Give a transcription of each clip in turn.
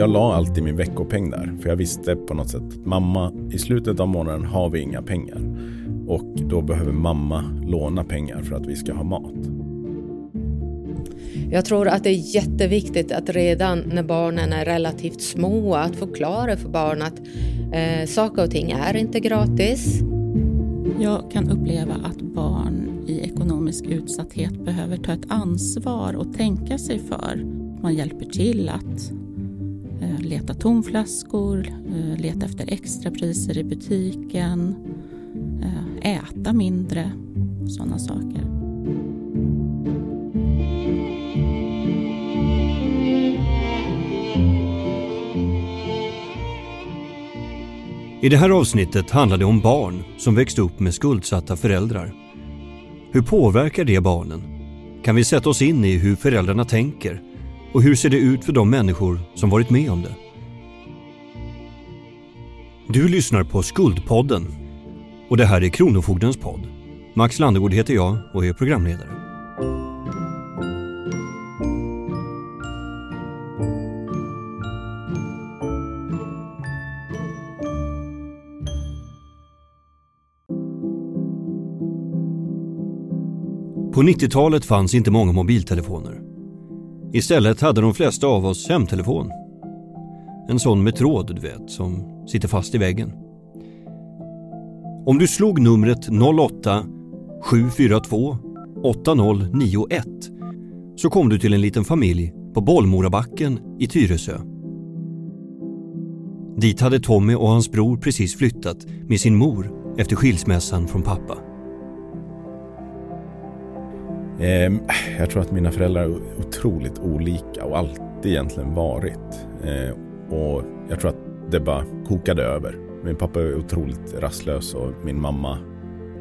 jag la alltid min veckopeng där. För jag visste på något sätt att mamma, i slutet av månaden har vi inga pengar. Och då behöver mamma låna pengar för att vi ska ha mat. Jag tror att det är jätteviktigt att redan när barnen är relativt små att förklara för barn att eh, saker och ting är inte gratis. Jag kan uppleva att barn i ekonomisk utsatthet behöver ta ett ansvar och tänka sig för. Man hjälper till att Eh, leta tomflaskor, eh, leta efter extrapriser i butiken, eh, äta mindre, sådana saker. I det här avsnittet handlar det om barn som växt upp med skuldsatta föräldrar. Hur påverkar det barnen? Kan vi sätta oss in i hur föräldrarna tänker? Och hur ser det ut för de människor som varit med om det? Du lyssnar på Skuldpodden och det här är Kronofogdens podd. Max Landegård heter jag och är programledare. På 90-talet fanns inte många mobiltelefoner. Istället hade de flesta av oss hemtelefon. En sån med tråd, du vet, som sitter fast i väggen. Om du slog numret 08 742 8091 så kom du till en liten familj på Bollmorabacken i Tyresö. Dit hade Tommy och hans bror precis flyttat med sin mor efter skilsmässan från pappa. Eh, jag tror att mina föräldrar är otroligt olika och alltid egentligen varit. Eh, och jag tror att det bara kokade över. Min pappa är otroligt rastlös och min mamma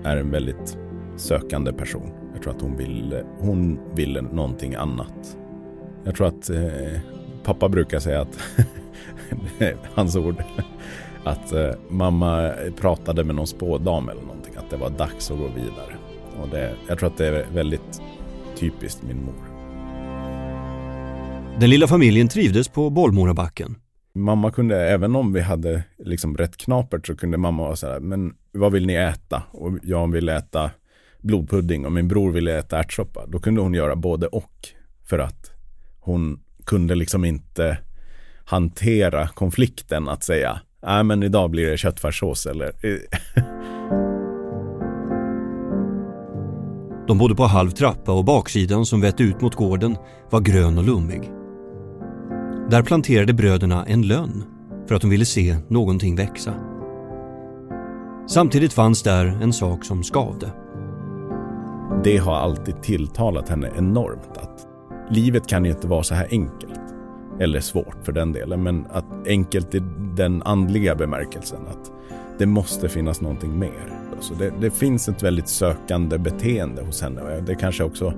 är en väldigt sökande person. Jag tror att hon ville, hon ville någonting annat. Jag tror att eh, pappa brukar säga att, hans ord, att eh, mamma pratade med någon spådam eller någonting. Att det var dags att gå vidare. Och det, jag tror att det är väldigt typiskt min mor. Den lilla familjen trivdes på Bollmorabacken. Mamma kunde, även om vi hade liksom rätt knapert så kunde mamma vara så här, men vad vill ni äta? Och jag ville äta blodpudding och min bror ville äta ärtsoppa. Då kunde hon göra både och. För att hon kunde liksom inte hantera konflikten att säga, nej men idag blir det köttfärssås eller De bodde på halv trappa och baksidan som vette ut mot gården var grön och lummig. Där planterade bröderna en lönn för att de ville se någonting växa. Samtidigt fanns där en sak som skavde. Det har alltid tilltalat henne enormt att livet kan ju inte vara så här enkelt. Eller svårt för den delen, men att enkelt i den andliga bemärkelsen. Att det måste finnas någonting mer. Alltså det, det, finns ett väldigt sökande beteende hos henne och det kanske också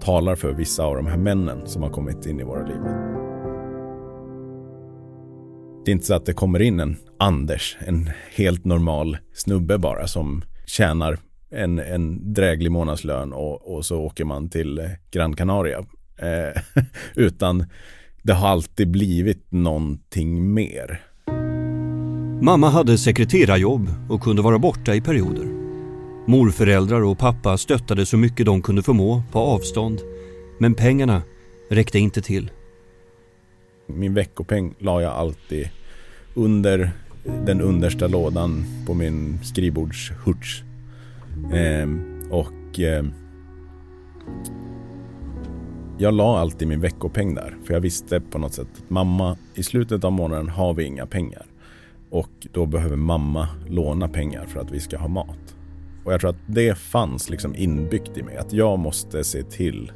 talar för vissa av de här männen som har kommit in i våra liv. Det är inte så att det kommer in en Anders, en helt normal snubbe bara som tjänar en, en dräglig månadslön och, och så åker man till eh, Gran Canaria. Eh, utan det har alltid blivit någonting mer. Mamma hade sekreterarjobb och kunde vara borta i perioder. Morföräldrar och pappa stöttade så mycket de kunde förmå på avstånd. Men pengarna räckte inte till. Min veckopeng la jag alltid under den understa lådan på min skrivbordshurts. Eh, och eh, jag la alltid min veckopeng där. För jag visste på något sätt att mamma, i slutet av månaden har vi inga pengar. Och då behöver mamma låna pengar för att vi ska ha mat. Och jag tror att det fanns liksom inbyggt i mig. Att jag måste se till.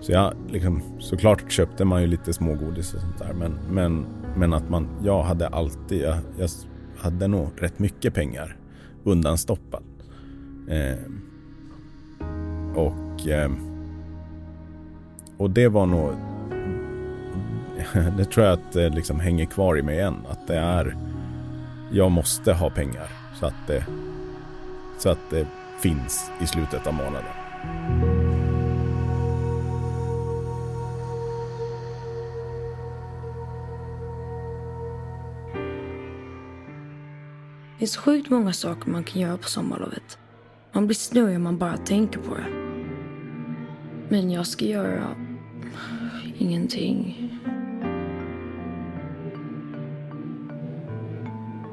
Så jag liksom, såklart köpte man ju lite smågodis och sånt där. Men, men, men att man, jag hade alltid, jag, jag hade nog rätt mycket pengar undanstoppat. Eh, och, eh, och det var nog det tror jag att det liksom hänger kvar i mig än. Att det är, jag måste ha pengar så att det, så att det finns i slutet av månaden. Det är så sjukt många saker man kan göra på sommarlovet. Man blir snurrig om man bara tänker på det. Men jag ska göra ingenting.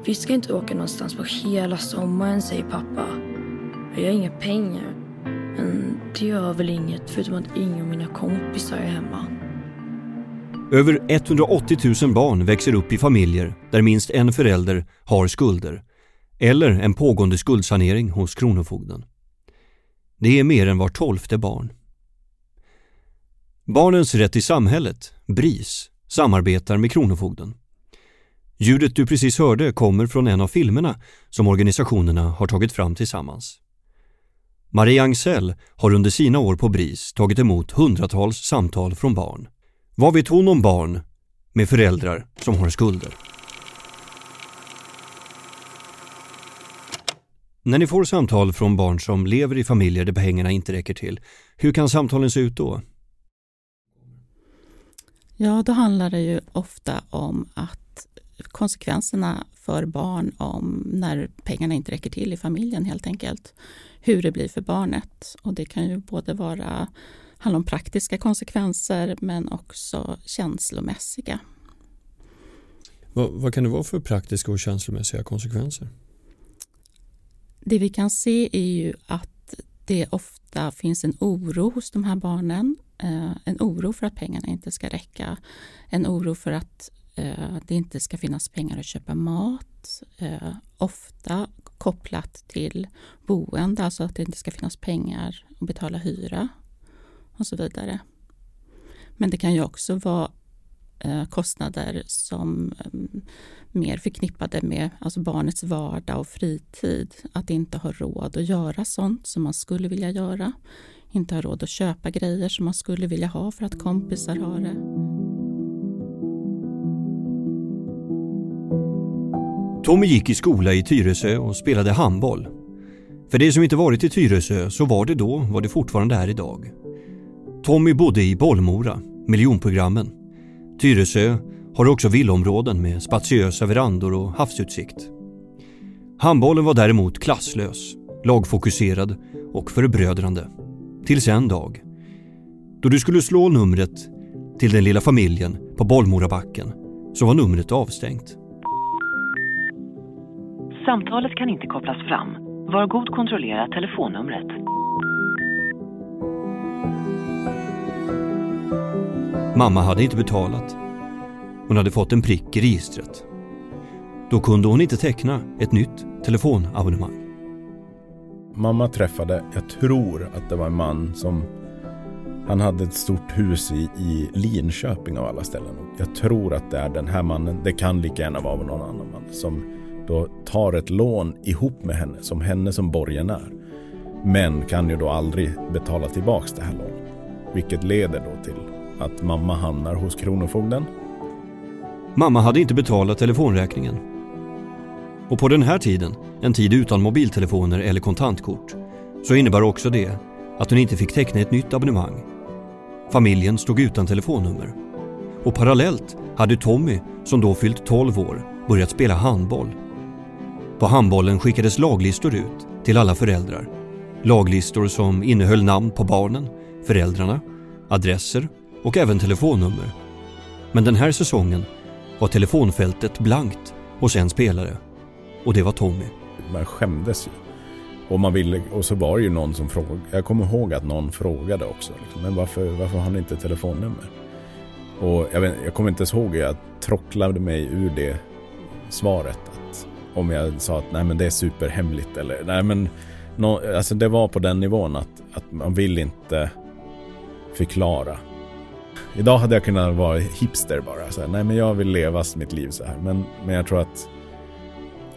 Vi ska inte åka någonstans på hela sommaren, säger pappa. Jag har inga pengar. Men det gör väl inget, förutom att ingen av mina kompisar är hemma. Över 180 000 barn växer upp i familjer där minst en förälder har skulder eller en pågående skuldsanering hos Kronofogden. Det är mer än var tolfte barn. Barnens rätt i samhället, BRIS, samarbetar med Kronofogden. Ljudet du precis hörde kommer från en av filmerna som organisationerna har tagit fram tillsammans. Marie Angsell har under sina år på BRIS tagit emot hundratals samtal från barn. Vad vet hon om barn med föräldrar som har skulder? När ni får samtal från barn som lever i familjer där pengarna inte räcker till, hur kan samtalen se ut då? Ja, då handlar det ju ofta om att konsekvenserna för barn om när pengarna inte räcker till i familjen helt enkelt. Hur det blir för barnet. Och det kan ju både vara handla om praktiska konsekvenser men också känslomässiga. Vad, vad kan det vara för praktiska och känslomässiga konsekvenser? Det vi kan se är ju att det ofta finns en oro hos de här barnen. Eh, en oro för att pengarna inte ska räcka. En oro för att Eh, det inte ska finnas pengar att köpa mat. Eh, ofta kopplat till boende, alltså att det inte ska finnas pengar att betala hyra och så vidare. Men det kan ju också vara eh, kostnader som är mer förknippade med alltså barnets vardag och fritid. Att inte ha råd att göra sånt som man skulle vilja göra. Inte ha råd att köpa grejer som man skulle vilja ha för att kompisar har det. Tommy gick i skola i Tyresö och spelade handboll. För det som inte varit i Tyresö så var det då vad det fortfarande är idag. Tommy bodde i Bollmora, miljonprogrammen. Tyresö har också villområden med spatiösa verandor och havsutsikt. Handbollen var däremot klasslös, lagfokuserad och förbrödrande. Tills en dag. Då du skulle slå numret till den lilla familjen på Bollmorabacken så var numret avstängt. Samtalet kan inte kopplas fram. Var god kontrollera telefonnumret. Mamma hade inte betalat. Hon hade fått en prick i registret. Då kunde hon inte teckna ett nytt telefonabonnemang. Mamma träffade, jag tror att det var en man som han hade ett stort hus i, i Linköping av alla ställen. Jag tror att det är den här mannen, det kan lika gärna vara någon annan man, som då tar ett lån ihop med henne, som henne som borgenär. Men kan ju då aldrig betala tillbaks det här lånet. Vilket leder då till att mamma hamnar hos Kronofogden. Mamma hade inte betalat telefonräkningen. Och på den här tiden, en tid utan mobiltelefoner eller kontantkort, så innebar också det att hon inte fick teckna ett nytt abonnemang. Familjen stod utan telefonnummer. Och parallellt hade Tommy, som då fyllt 12 år, börjat spela handboll. På handbollen skickades laglistor ut till alla föräldrar. Laglistor som innehöll namn på barnen, föräldrarna, adresser och även telefonnummer. Men den här säsongen var telefonfältet blankt hos en spelare. Och det var Tommy. Man skämdes ju. Och, man ville, och så var det ju någon som frågade. Jag kommer ihåg att någon frågade också. Liksom, men varför, varför har ni inte telefonnummer? Och jag, vet, jag kommer inte ens ihåg. Jag tråcklade mig ur det svaret. Om jag sa att nej men det är superhemligt. Eller nej men. No, alltså det var på den nivån att, att man vill inte förklara. Idag hade jag kunnat vara hipster bara. Så här, nej men jag vill leva mitt liv så här. Men, men jag tror att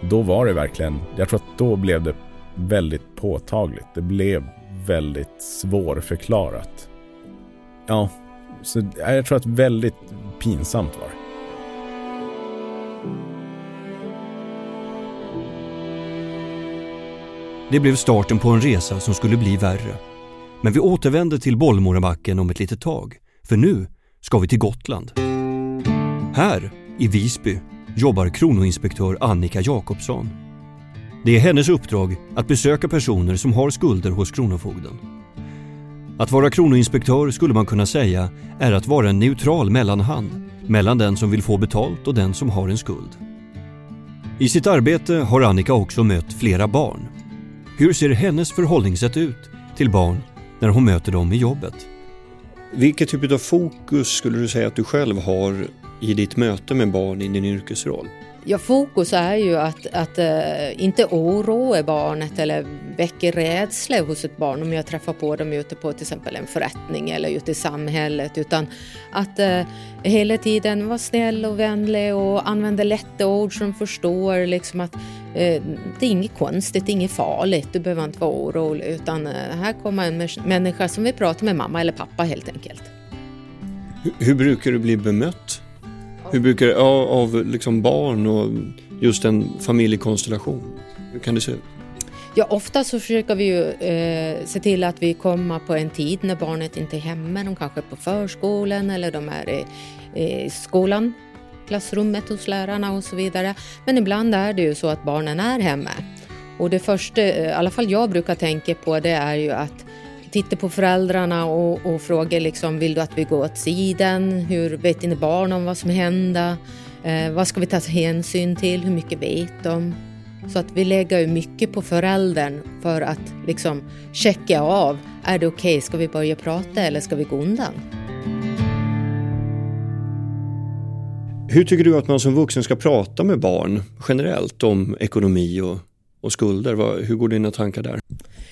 då var det verkligen, jag tror att då blev det väldigt påtagligt. Det blev väldigt svårförklarat. Ja, så jag tror att väldigt pinsamt var det. Det blev starten på en resa som skulle bli värre. Men vi återvänder till Bollmorabacken om ett litet tag. För nu ska vi till Gotland. Här, i Visby, jobbar kronoinspektör Annika Jakobsson. Det är hennes uppdrag att besöka personer som har skulder hos Kronofogden. Att vara kronoinspektör skulle man kunna säga är att vara en neutral mellanhand mellan den som vill få betalt och den som har en skuld. I sitt arbete har Annika också mött flera barn. Hur ser hennes förhållningssätt ut till barn när hon möter dem i jobbet? Vilket typ av fokus skulle du säga att du själv har i ditt möte med barn i din yrkesroll? Ja, fokus är ju att, att uh, inte oroa barnet eller väcka rädsla hos ett barn om jag träffar på dem ute på till exempel en förrättning eller ute i samhället utan att uh, hela tiden vara snäll och vänlig och använda lätta ord som förstår liksom att det är inget konstigt, inget farligt, du behöver inte vara orolig utan här kommer en människa som vill prata med mamma eller pappa helt enkelt. Hur, hur brukar du bli bemött hur brukar det, ja, av liksom barn och just en familjekonstellation? Hur kan det se ut? Ja, ofta så försöker vi ju eh, se till att vi kommer på en tid när barnet inte är hemma. De kanske är på förskolan eller de är i, i skolan, klassrummet hos lärarna och så vidare. Men ibland är det ju så att barnen är hemma. Och det första, eh, i alla fall jag brukar tänka på, det är ju att titta på föräldrarna och, och fråga liksom, vill du att vi går åt sidan? Hur vet dina barn om vad som händer? Eh, vad ska vi ta hänsyn till? Hur mycket vet de? Så att vi lägger ju mycket på föräldern för att liksom checka av. Är det okej? Okay? Ska vi börja prata eller ska vi gå undan? Hur tycker du att man som vuxen ska prata med barn generellt om ekonomi och, och skulder? hur går dina tankar där?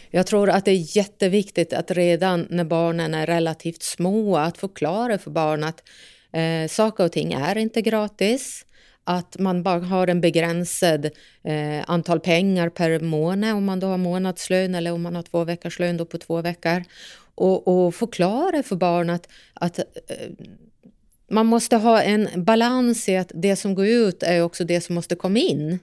Jag tror att det är jätteviktigt att redan när barnen är relativt små att förklara för barn att eh, saker och ting är inte gratis. Att man bara har en begränsad eh, antal pengar per månad om man då har månadslön eller om man har två veckors lön då på två veckor. Och, och förklara för barn att, att eh, man måste ha en balans i att det som går ut är också det som måste komma in.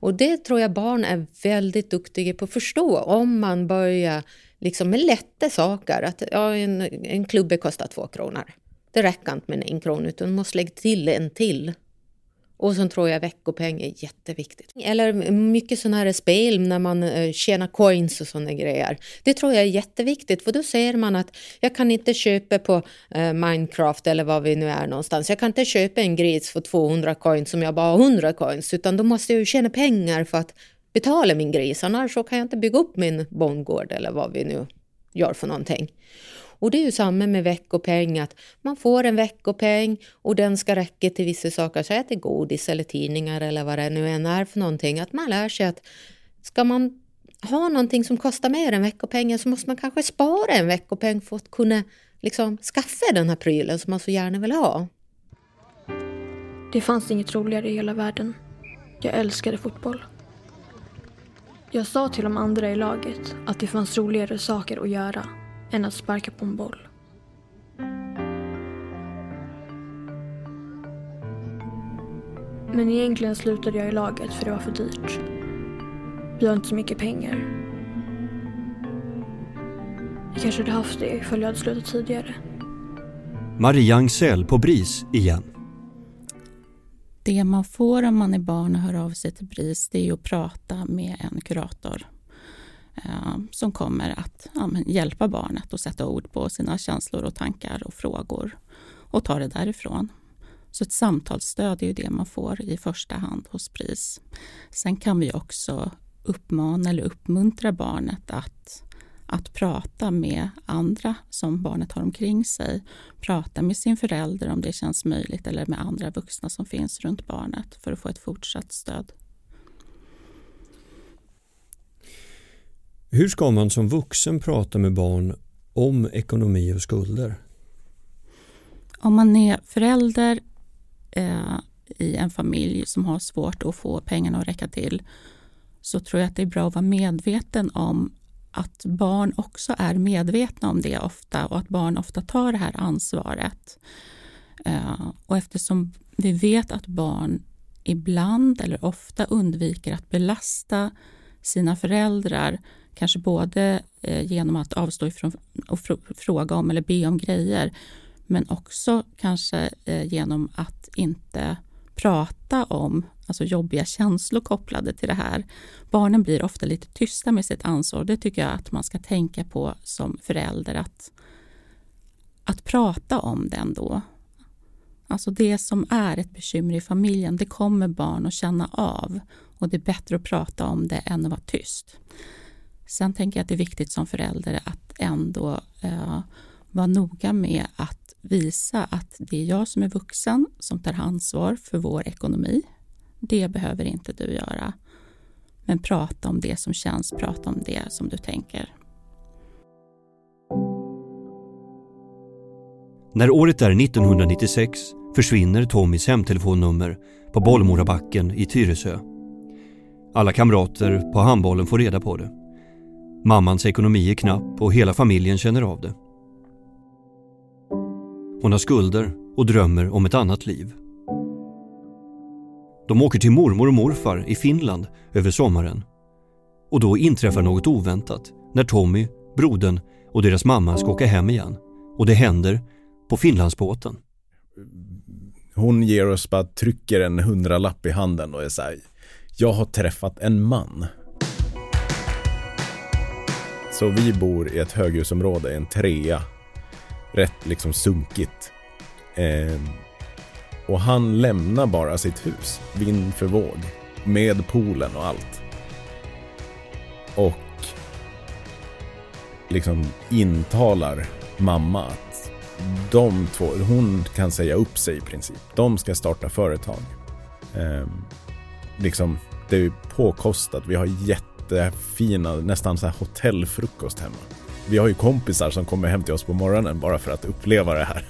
Och det tror jag barn är väldigt duktiga på att förstå om man börjar liksom med lätta saker. Att ja, en, en klubba kostar två kronor. Det räcker inte med en krona utan man måste lägga till en till. Och sen tror jag veckopeng är jätteviktigt. Eller mycket sådana här spel när man eh, tjänar coins och sådana grejer. Det tror jag är jätteviktigt för då ser man att jag kan inte köpa på eh, Minecraft eller vad vi nu är någonstans. Jag kan inte köpa en gris för 200 coins som jag bara har 100 coins utan då måste jag ju tjäna pengar för att betala min gris. Annars så kan jag inte bygga upp min bondgård eller vad vi nu gör för någonting. Och det är ju samma med veckopeng, att man får en veckopeng och den ska räcka till vissa saker, säg att det är godis eller tidningar eller vad det nu än är för någonting. Att man lär sig att ska man ha någonting som kostar mer än veckopengen så måste man kanske spara en veckopeng för att kunna liksom skaffa den här prylen som man så gärna vill ha. Det fanns inget roligare i hela världen. Jag älskade fotboll. Jag sa till de andra i laget att det fanns roligare saker att göra än att sparka på en boll. Men egentligen slutade jag i laget för det var för dyrt. Vi har inte så mycket pengar. Jag kanske hade haft det ifall jag hade slutat tidigare. Maria Angsell på BRIS igen. Det man får om man är barn och hör av sig till BRIS det är att prata med en kurator Eh, som kommer att ja, hjälpa barnet att sätta ord på sina känslor och tankar och frågor och ta det därifrån. Så ett samtalsstöd är ju det man får i första hand hos PRIS. Sen kan vi också uppmana eller uppmuntra barnet att, att prata med andra som barnet har omkring sig. Prata med sin förälder om det känns möjligt eller med andra vuxna som finns runt barnet för att få ett fortsatt stöd. Hur ska man som vuxen prata med barn om ekonomi och skulder? Om man är förälder eh, i en familj som har svårt att få pengarna att räcka till så tror jag att det är bra att vara medveten om att barn också är medvetna om det ofta och att barn ofta tar det här ansvaret. Eh, och eftersom vi vet att barn ibland eller ofta undviker att belasta sina föräldrar Kanske både eh, genom att avstå ifrån att fråga om eller be om grejer men också kanske eh, genom att inte prata om alltså jobbiga känslor kopplade till det här. Barnen blir ofta lite tysta med sitt ansvar. Det tycker jag att man ska tänka på som förälder, att, att prata om det ändå. Alltså det som är ett bekymmer i familjen, det kommer barn att känna av och det är bättre att prata om det än att vara tyst. Sen tänker jag att det är viktigt som förälder att ändå eh, vara noga med att visa att det är jag som är vuxen som tar ansvar för vår ekonomi. Det behöver inte du göra. Men prata om det som känns, prata om det som du tänker. När året är 1996 försvinner Tommys hemtelefonnummer på Bollmorabacken i Tyresö. Alla kamrater på handbollen får reda på det. Mammans ekonomi är knapp och hela familjen känner av det. Hon har skulder och drömmer om ett annat liv. De åker till mormor och morfar i Finland över sommaren. Och då inträffar något oväntat när Tommy, brodern och deras mamma ska åka hem igen. Och det händer på Finlandsbåten. Hon ger oss bara, trycker en hundralapp i handen och är så här, jag har träffat en man. Så vi bor i ett höghusområde, en trea. Rätt liksom sunkigt. Eh, och han lämnar bara sitt hus, vind för våg. Med poolen och allt. Och liksom intalar mamma att de två, hon kan säga upp sig i princip. De ska starta företag. Eh, liksom, det är påkostat. Vi har jättefina, nästan så här hotellfrukost hemma. Vi har ju kompisar som kommer hem till oss på morgonen bara för att uppleva det här.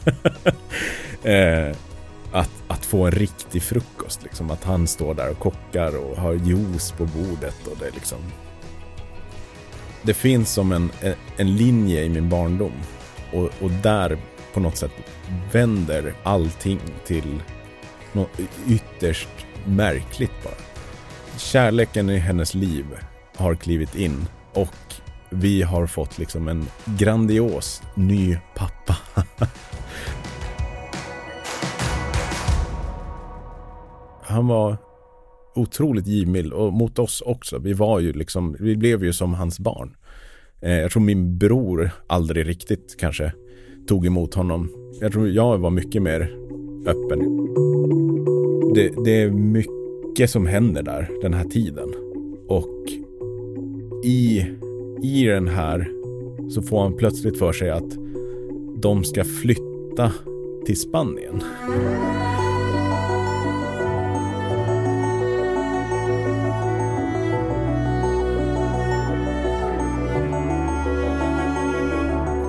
eh, att, att få en riktig frukost, liksom. Att han står där och kockar och har juice på bordet och det liksom... Det finns som en, en linje i min barndom och, och där på något sätt vänder allting till något ytterst märkligt bara. Kärleken i hennes liv har klivit in och vi har fått liksom en grandios ny pappa. Han var otroligt givmild och mot oss också. Vi var ju liksom, vi blev ju som hans barn. Eh, jag tror min bror aldrig riktigt kanske tog emot honom. Jag tror jag var mycket mer öppen. Det, det är mycket som händer där den här tiden. Och i, i den här så får han plötsligt för sig att de ska flytta till Spanien.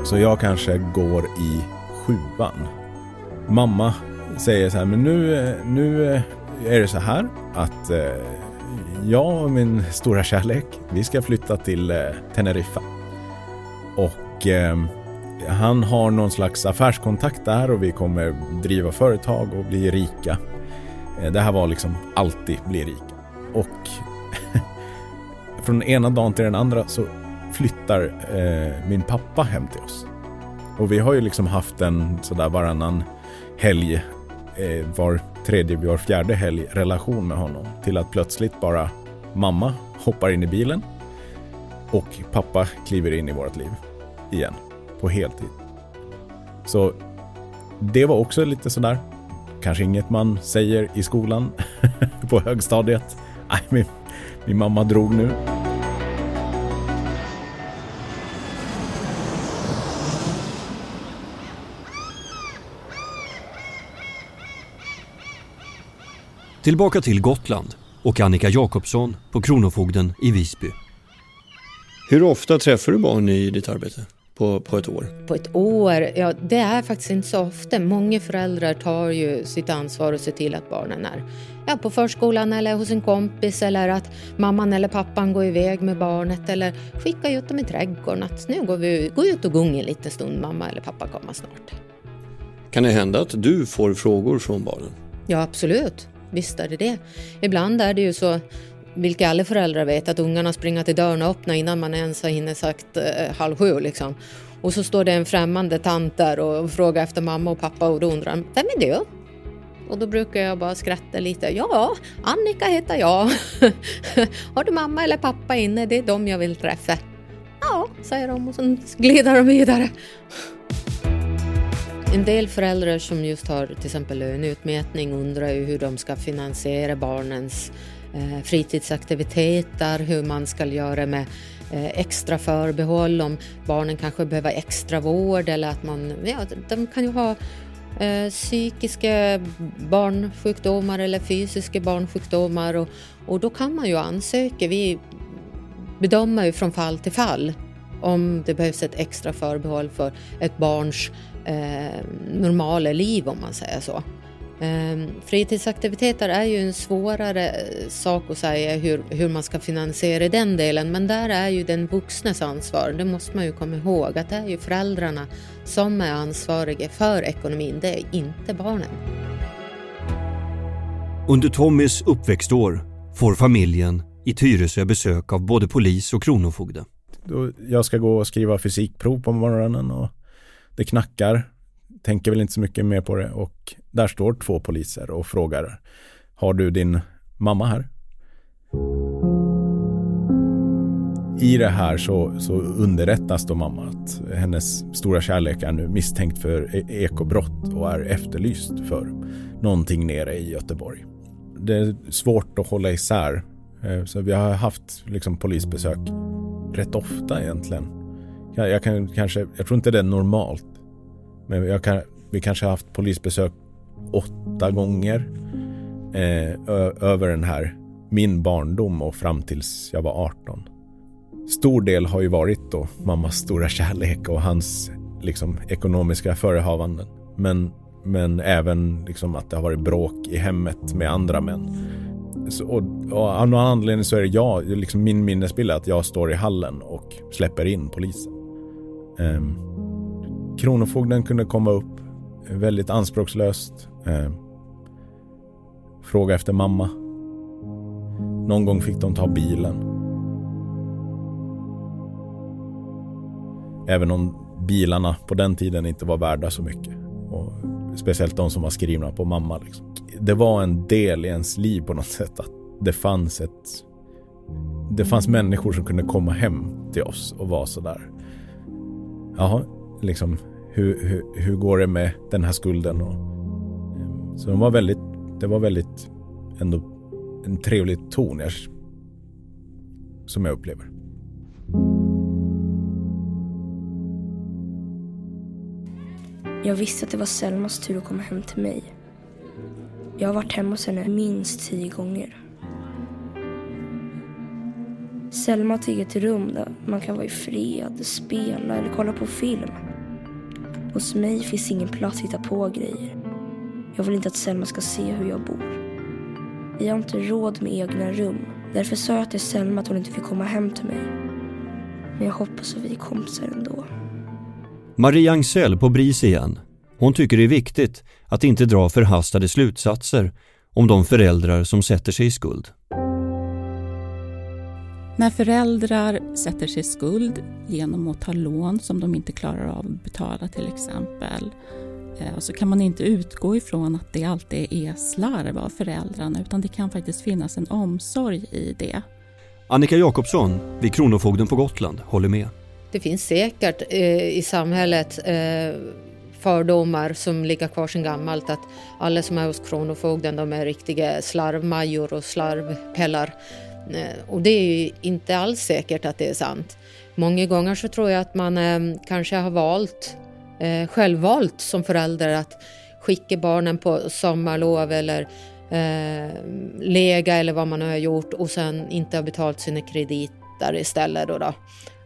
Så jag kanske går i sjuan. Mamma säger så här, men nu, nu är det så här att eh, jag och min stora kärlek, vi ska flytta till eh, Teneriffa. Och eh, han har någon slags affärskontakt där och vi kommer driva företag och bli rika. Eh, det här var liksom alltid bli rika. Och från ena dagen till den andra så flyttar eh, min pappa hem till oss. Och vi har ju liksom haft en sådär varannan helg, eh, var tredje, var fjärde helg relation med honom. Till att plötsligt bara mamma hoppar in i bilen och pappa kliver in i vårt liv igen på heltid. Så det var också lite sådär, kanske inget man säger i skolan på högstadiet. Nej, min, min mamma drog nu. Tillbaka till Gotland och Annika Jakobsson på Kronofogden i Visby. Hur ofta träffar du barn i ditt arbete på, på ett år? På ett år? Ja, det är faktiskt inte så ofta. Många föräldrar tar ju sitt ansvar och ser till att barnen är ja, på förskolan eller hos en kompis eller att mamman eller pappan går iväg med barnet eller skickar ut dem i trädgården. Att nu går vi går ut och gungar en liten stund, mamma eller pappa kommer snart. Kan det hända att du får frågor från barnen? Ja, absolut. Visst är det det. Ibland är det ju så, vilket alla föräldrar vet, att ungarna springer till dörren och öppnar innan man ens har hinner sagt eh, halv sju. Liksom. Och så står det en främmande tant där och frågar efter mamma och pappa och då undrar de, vem är du? Och då brukar jag bara skratta lite. Ja, Annika heter jag. Har du mamma eller pappa inne? Det är dem jag vill träffa. Ja, säger de och så glider de vidare. En del föräldrar som just har till exempel löneutmätning undrar ju hur de ska finansiera barnens eh, fritidsaktiviteter, hur man ska göra med eh, extra förbehåll om barnen kanske behöver extra vård eller att man, ja, de kan ju ha eh, psykiska barnsjukdomar eller fysiska barnsjukdomar och, och då kan man ju ansöka. Vi bedömer ju från fall till fall om det behövs ett extra förbehåll för ett barns eh, normala liv om man säger så. Eh, fritidsaktiviteter är ju en svårare sak att säga hur, hur man ska finansiera den delen men där är ju den vuxnes ansvar. Det måste man ju komma ihåg att det är ju föräldrarna som är ansvariga för ekonomin, det är inte barnen. Under Tommys uppväxtår får familjen i Tyresö besök av både polis och kronofogde. Jag ska gå och skriva fysikprov på morgonen och det knackar. Tänker väl inte så mycket mer på det och där står två poliser och frågar Har du din mamma här? I det här så, så underrättas då mamma att hennes stora kärlek är nu misstänkt för e-, ekobrott och är efterlyst för någonting nere i Göteborg. Det är svårt att hålla isär. Eh, så vi har haft liksom polisbesök rätt ofta egentligen. Jag, kan kanske, jag tror inte det är normalt. Men jag kan, vi kanske har haft polisbesök åtta gånger eh, över den här min barndom och fram tills jag var 18. Stor del har ju varit då mammas stora kärlek och hans liksom, ekonomiska förehavanden. Men, men även liksom, att det har varit bråk i hemmet med andra män. Så, och, och av någon anledning så är det jag, liksom min minnesbild är att jag står i hallen och släpper in polisen. Eh, Kronofogden kunde komma upp eh, väldigt anspråkslöst. Eh, fråga efter mamma. Någon gång fick de ta bilen. Även om bilarna på den tiden inte var värda så mycket. Och speciellt de som var skrivna på mamma. Liksom. Det var en del i ens liv på något sätt att det fanns ett... Det fanns människor som kunde komma hem till oss och vara sådär. Jaha, liksom hur, hur, hur går det med den här skulden? Och, ehm, så de var väldigt, det var väldigt ändå en trevlig ton jag, som jag upplever. Jag visste att det var Selmas tur att komma hem till mig. Jag har varit hemma hos henne minst tio gånger. Selma har ett rum där man kan vara i fred, spela eller kolla på film. Hos mig finns ingen plats att hitta på grejer. Jag vill inte att Selma ska se hur jag bor. Vi har inte råd med egna rum. Därför sa jag till Selma att hon inte fick komma hem till mig. Men jag hoppas att vi är kompisar ändå. Marie Angsell på BRIS igen. Hon tycker det är viktigt att inte dra förhastade slutsatser om de föräldrar som sätter sig i skuld. När föräldrar sätter sig i skuld genom att ta lån som de inte klarar av att betala till exempel eh, så kan man inte utgå ifrån att det alltid är slarv av föräldrarna utan det kan faktiskt finnas en omsorg i det. Annika Jakobsson vid Kronofogden på Gotland håller med. Det finns säkert eh, i samhället eh, fördomar som ligger kvar sedan gammalt att alla som är hos Kronofogden de är riktiga slarvmajor och slarvpellar. Eh, och det är ju inte alls säkert att det är sant. Många gånger så tror jag att man eh, kanske har valt, eh, självvalt som förälder att skicka barnen på sommarlov eller eh, lega eller vad man nu har gjort och sen inte har betalt sina krediter istället. Då, då.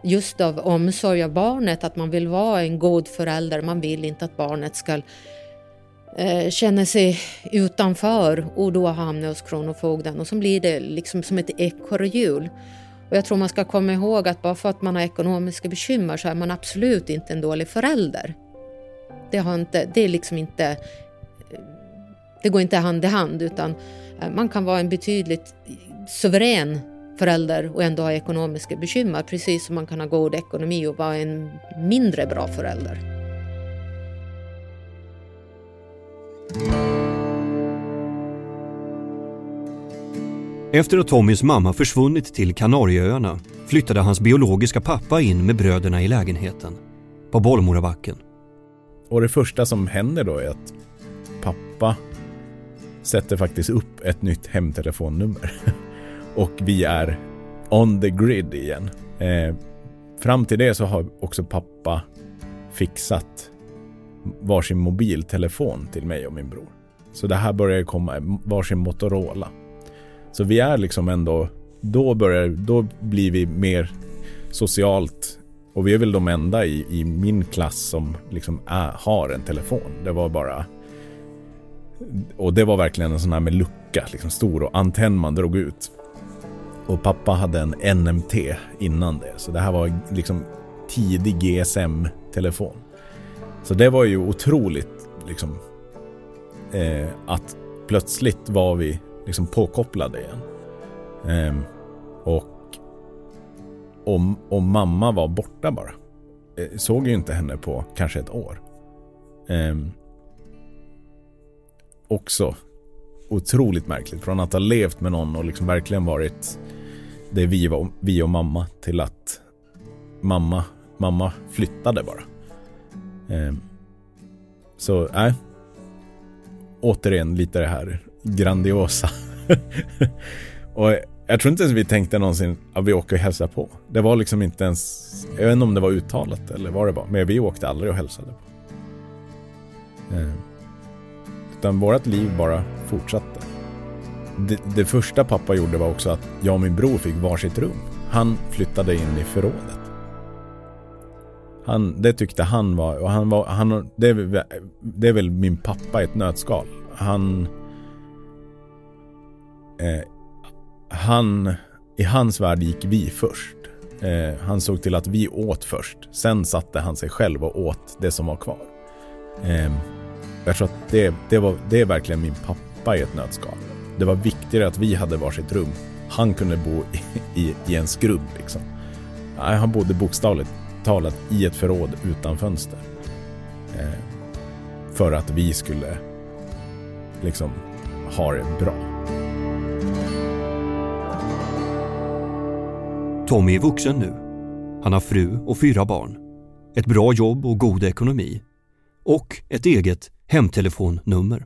Just av omsorg av barnet, att man vill vara en god förälder. Man vill inte att barnet ska eh, Eh, känner sig utanför och då hamnar hos Kronofogden och så blir det liksom som ett ekorrhjul. Och jag tror man ska komma ihåg att bara för att man har ekonomiska bekymmer så är man absolut inte en dålig förälder. Det, har inte, det är liksom inte... Det går inte hand i hand utan eh, man kan vara en betydligt suverän förälder och ändå ha ekonomiska bekymmer precis som man kan ha god ekonomi och vara en mindre bra förälder. Efter att Tommys mamma försvunnit till Kanarieöarna flyttade hans biologiska pappa in med bröderna i lägenheten på Bollmorabacken. Och det första som händer då är att pappa sätter faktiskt upp ett nytt hemtelefonnummer. Och vi är on the grid igen. Eh, fram till det så har också pappa fixat varsin mobiltelefon till mig och min bror. Så det här börjar komma, varsin Motorola. Så vi är liksom ändå, då börjar, då blir vi mer socialt och vi är väl de enda i, i min klass som liksom är, har en telefon. Det var bara och det var verkligen en sån här med lucka, liksom stor och antenn man drog ut. Och pappa hade en NMT innan det, så det här var liksom tidig GSM-telefon. Så det var ju otroligt liksom eh, att plötsligt var vi liksom påkopplade igen. Eh, och, och, och mamma var borta bara. Eh, såg ju inte henne på kanske ett år. Eh, också otroligt märkligt. Från att ha levt med någon och liksom verkligen varit det vi, var, vi och mamma till att mamma, mamma flyttade bara. Eh, så nej. Äh, återigen lite det här grandiosa. och jag tror inte ens vi tänkte någonsin att vi åker och hälsar på. Det var liksom inte ens, jag vet inte om det var uttalat eller vad det var, men vi åkte aldrig och hälsade på. Eh, utan vårt liv bara fortsatte. Det, det, första pappa gjorde var också att jag och min bror fick varsitt rum. Han flyttade in i förrådet. Han, det tyckte han var, och han var, han, det, är, det är väl min pappa i ett nötskal. Han... Eh, han, i hans värld gick vi först. Eh, han såg till att vi åt först. Sen satte han sig själv och åt det som var kvar. Eh, jag tror att det, det, var, det är verkligen min pappa i ett nötskal. Det var viktigare att vi hade varsitt rum. Han kunde bo i, i, i en skrubb liksom. Nej, han bodde bokstavligt talat i ett förråd utan fönster. Eh, för att vi skulle liksom ha det bra. Tommy är vuxen nu. Han har fru och fyra barn. Ett bra jobb och god ekonomi. Och ett eget hemtelefonnummer.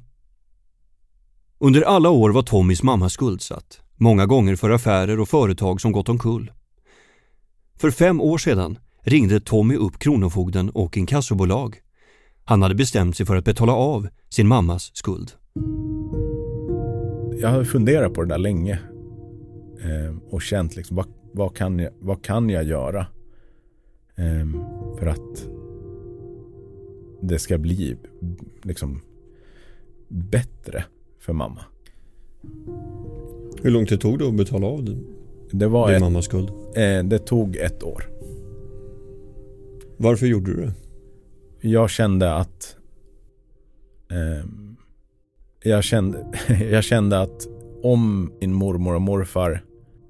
Under alla år var Tommys mamma skuldsatt, många gånger för affärer och företag som gått omkull. För fem år sedan ringde Tommy upp Kronofogden och inkassobolag. Han hade bestämt sig för att betala av sin mammas skuld. Jag har funderat på det där länge eh, och känt liksom, vad, vad, kan jag, vad kan jag göra eh, för att det ska bli liksom bättre för mamma. Hur lång tid tog det att betala av din, det var din ett, mammas skuld? Eh, det tog ett år. Varför gjorde du det? Jag kände att eh, jag, kände, jag kände att om min mormor och morfar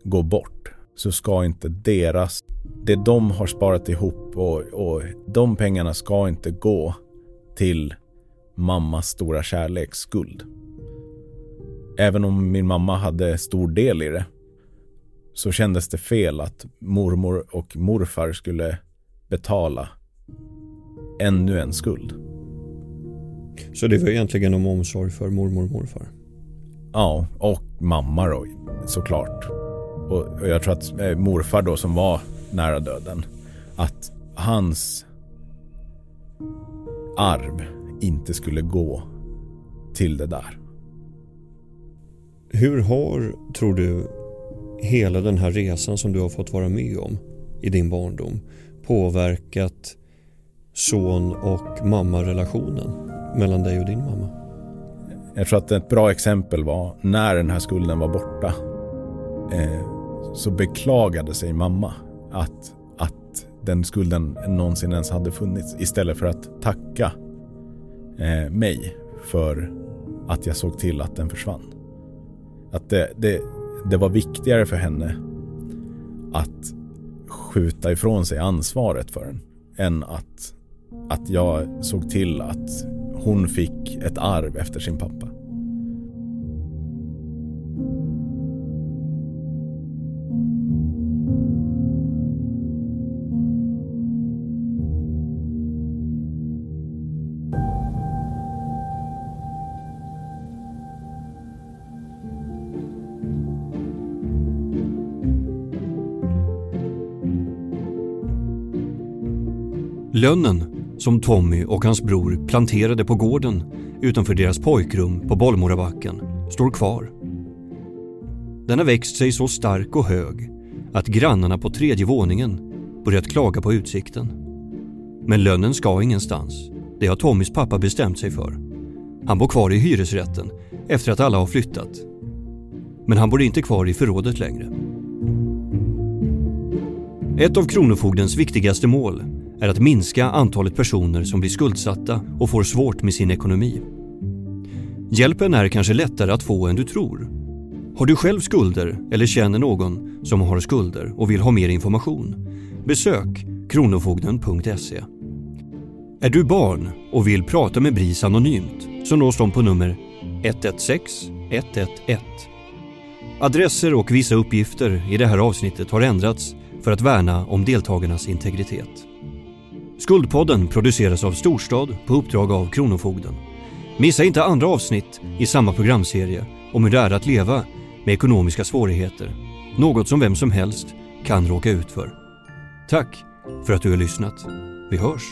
går bort så ska inte deras, det de har sparat ihop och, och de pengarna ska inte gå till mammas stora kärleksskuld. Även om min mamma hade stor del i det så kändes det fel att mormor och morfar skulle betala ännu en skuld. Så det var egentligen om omsorg för mormor och morfar? Ja, och mamma då såklart. Och, jag tror att eh, morfar då som var nära döden, att hans arv inte skulle gå till det där. Hur har, tror du, hela den här resan som du har fått vara med om i din barndom påverkat son och mammarelationen mellan dig och din mamma? Jag tror att ett bra exempel var när den här skulden var borta. Eh, så beklagade sig mamma att, att den skulden någonsin ens hade funnits. Istället för att tacka eh, mig för att jag såg till att den försvann. Att det, det, det var viktigare för henne att skjuta ifrån sig ansvaret för den än att, att jag såg till att hon fick ett arv efter sin pappa. Lönnen som Tommy och hans bror planterade på gården utanför deras pojkrum på Bollmorabacken står kvar. Den har växt sig så stark och hög att grannarna på tredje våningen börjat klaga på utsikten. Men lönnen ska ingenstans. Det har Tommys pappa bestämt sig för. Han bor kvar i hyresrätten efter att alla har flyttat. Men han bor inte kvar i förrådet längre. Ett av Kronofogdens viktigaste mål är att minska antalet personer som blir skuldsatta och får svårt med sin ekonomi. Hjälpen är kanske lättare att få än du tror. Har du själv skulder eller känner någon som har skulder och vill ha mer information? Besök kronofogden.se. Är du barn och vill prata med BRIS anonymt så nås de på nummer 116 111. Adresser och vissa uppgifter i det här avsnittet har ändrats för att värna om deltagarnas integritet. Skuldpodden produceras av Storstad på uppdrag av Kronofogden. Missa inte andra avsnitt i samma programserie om hur det är att leva med ekonomiska svårigheter. Något som vem som helst kan råka ut för. Tack för att du har lyssnat. Vi hörs!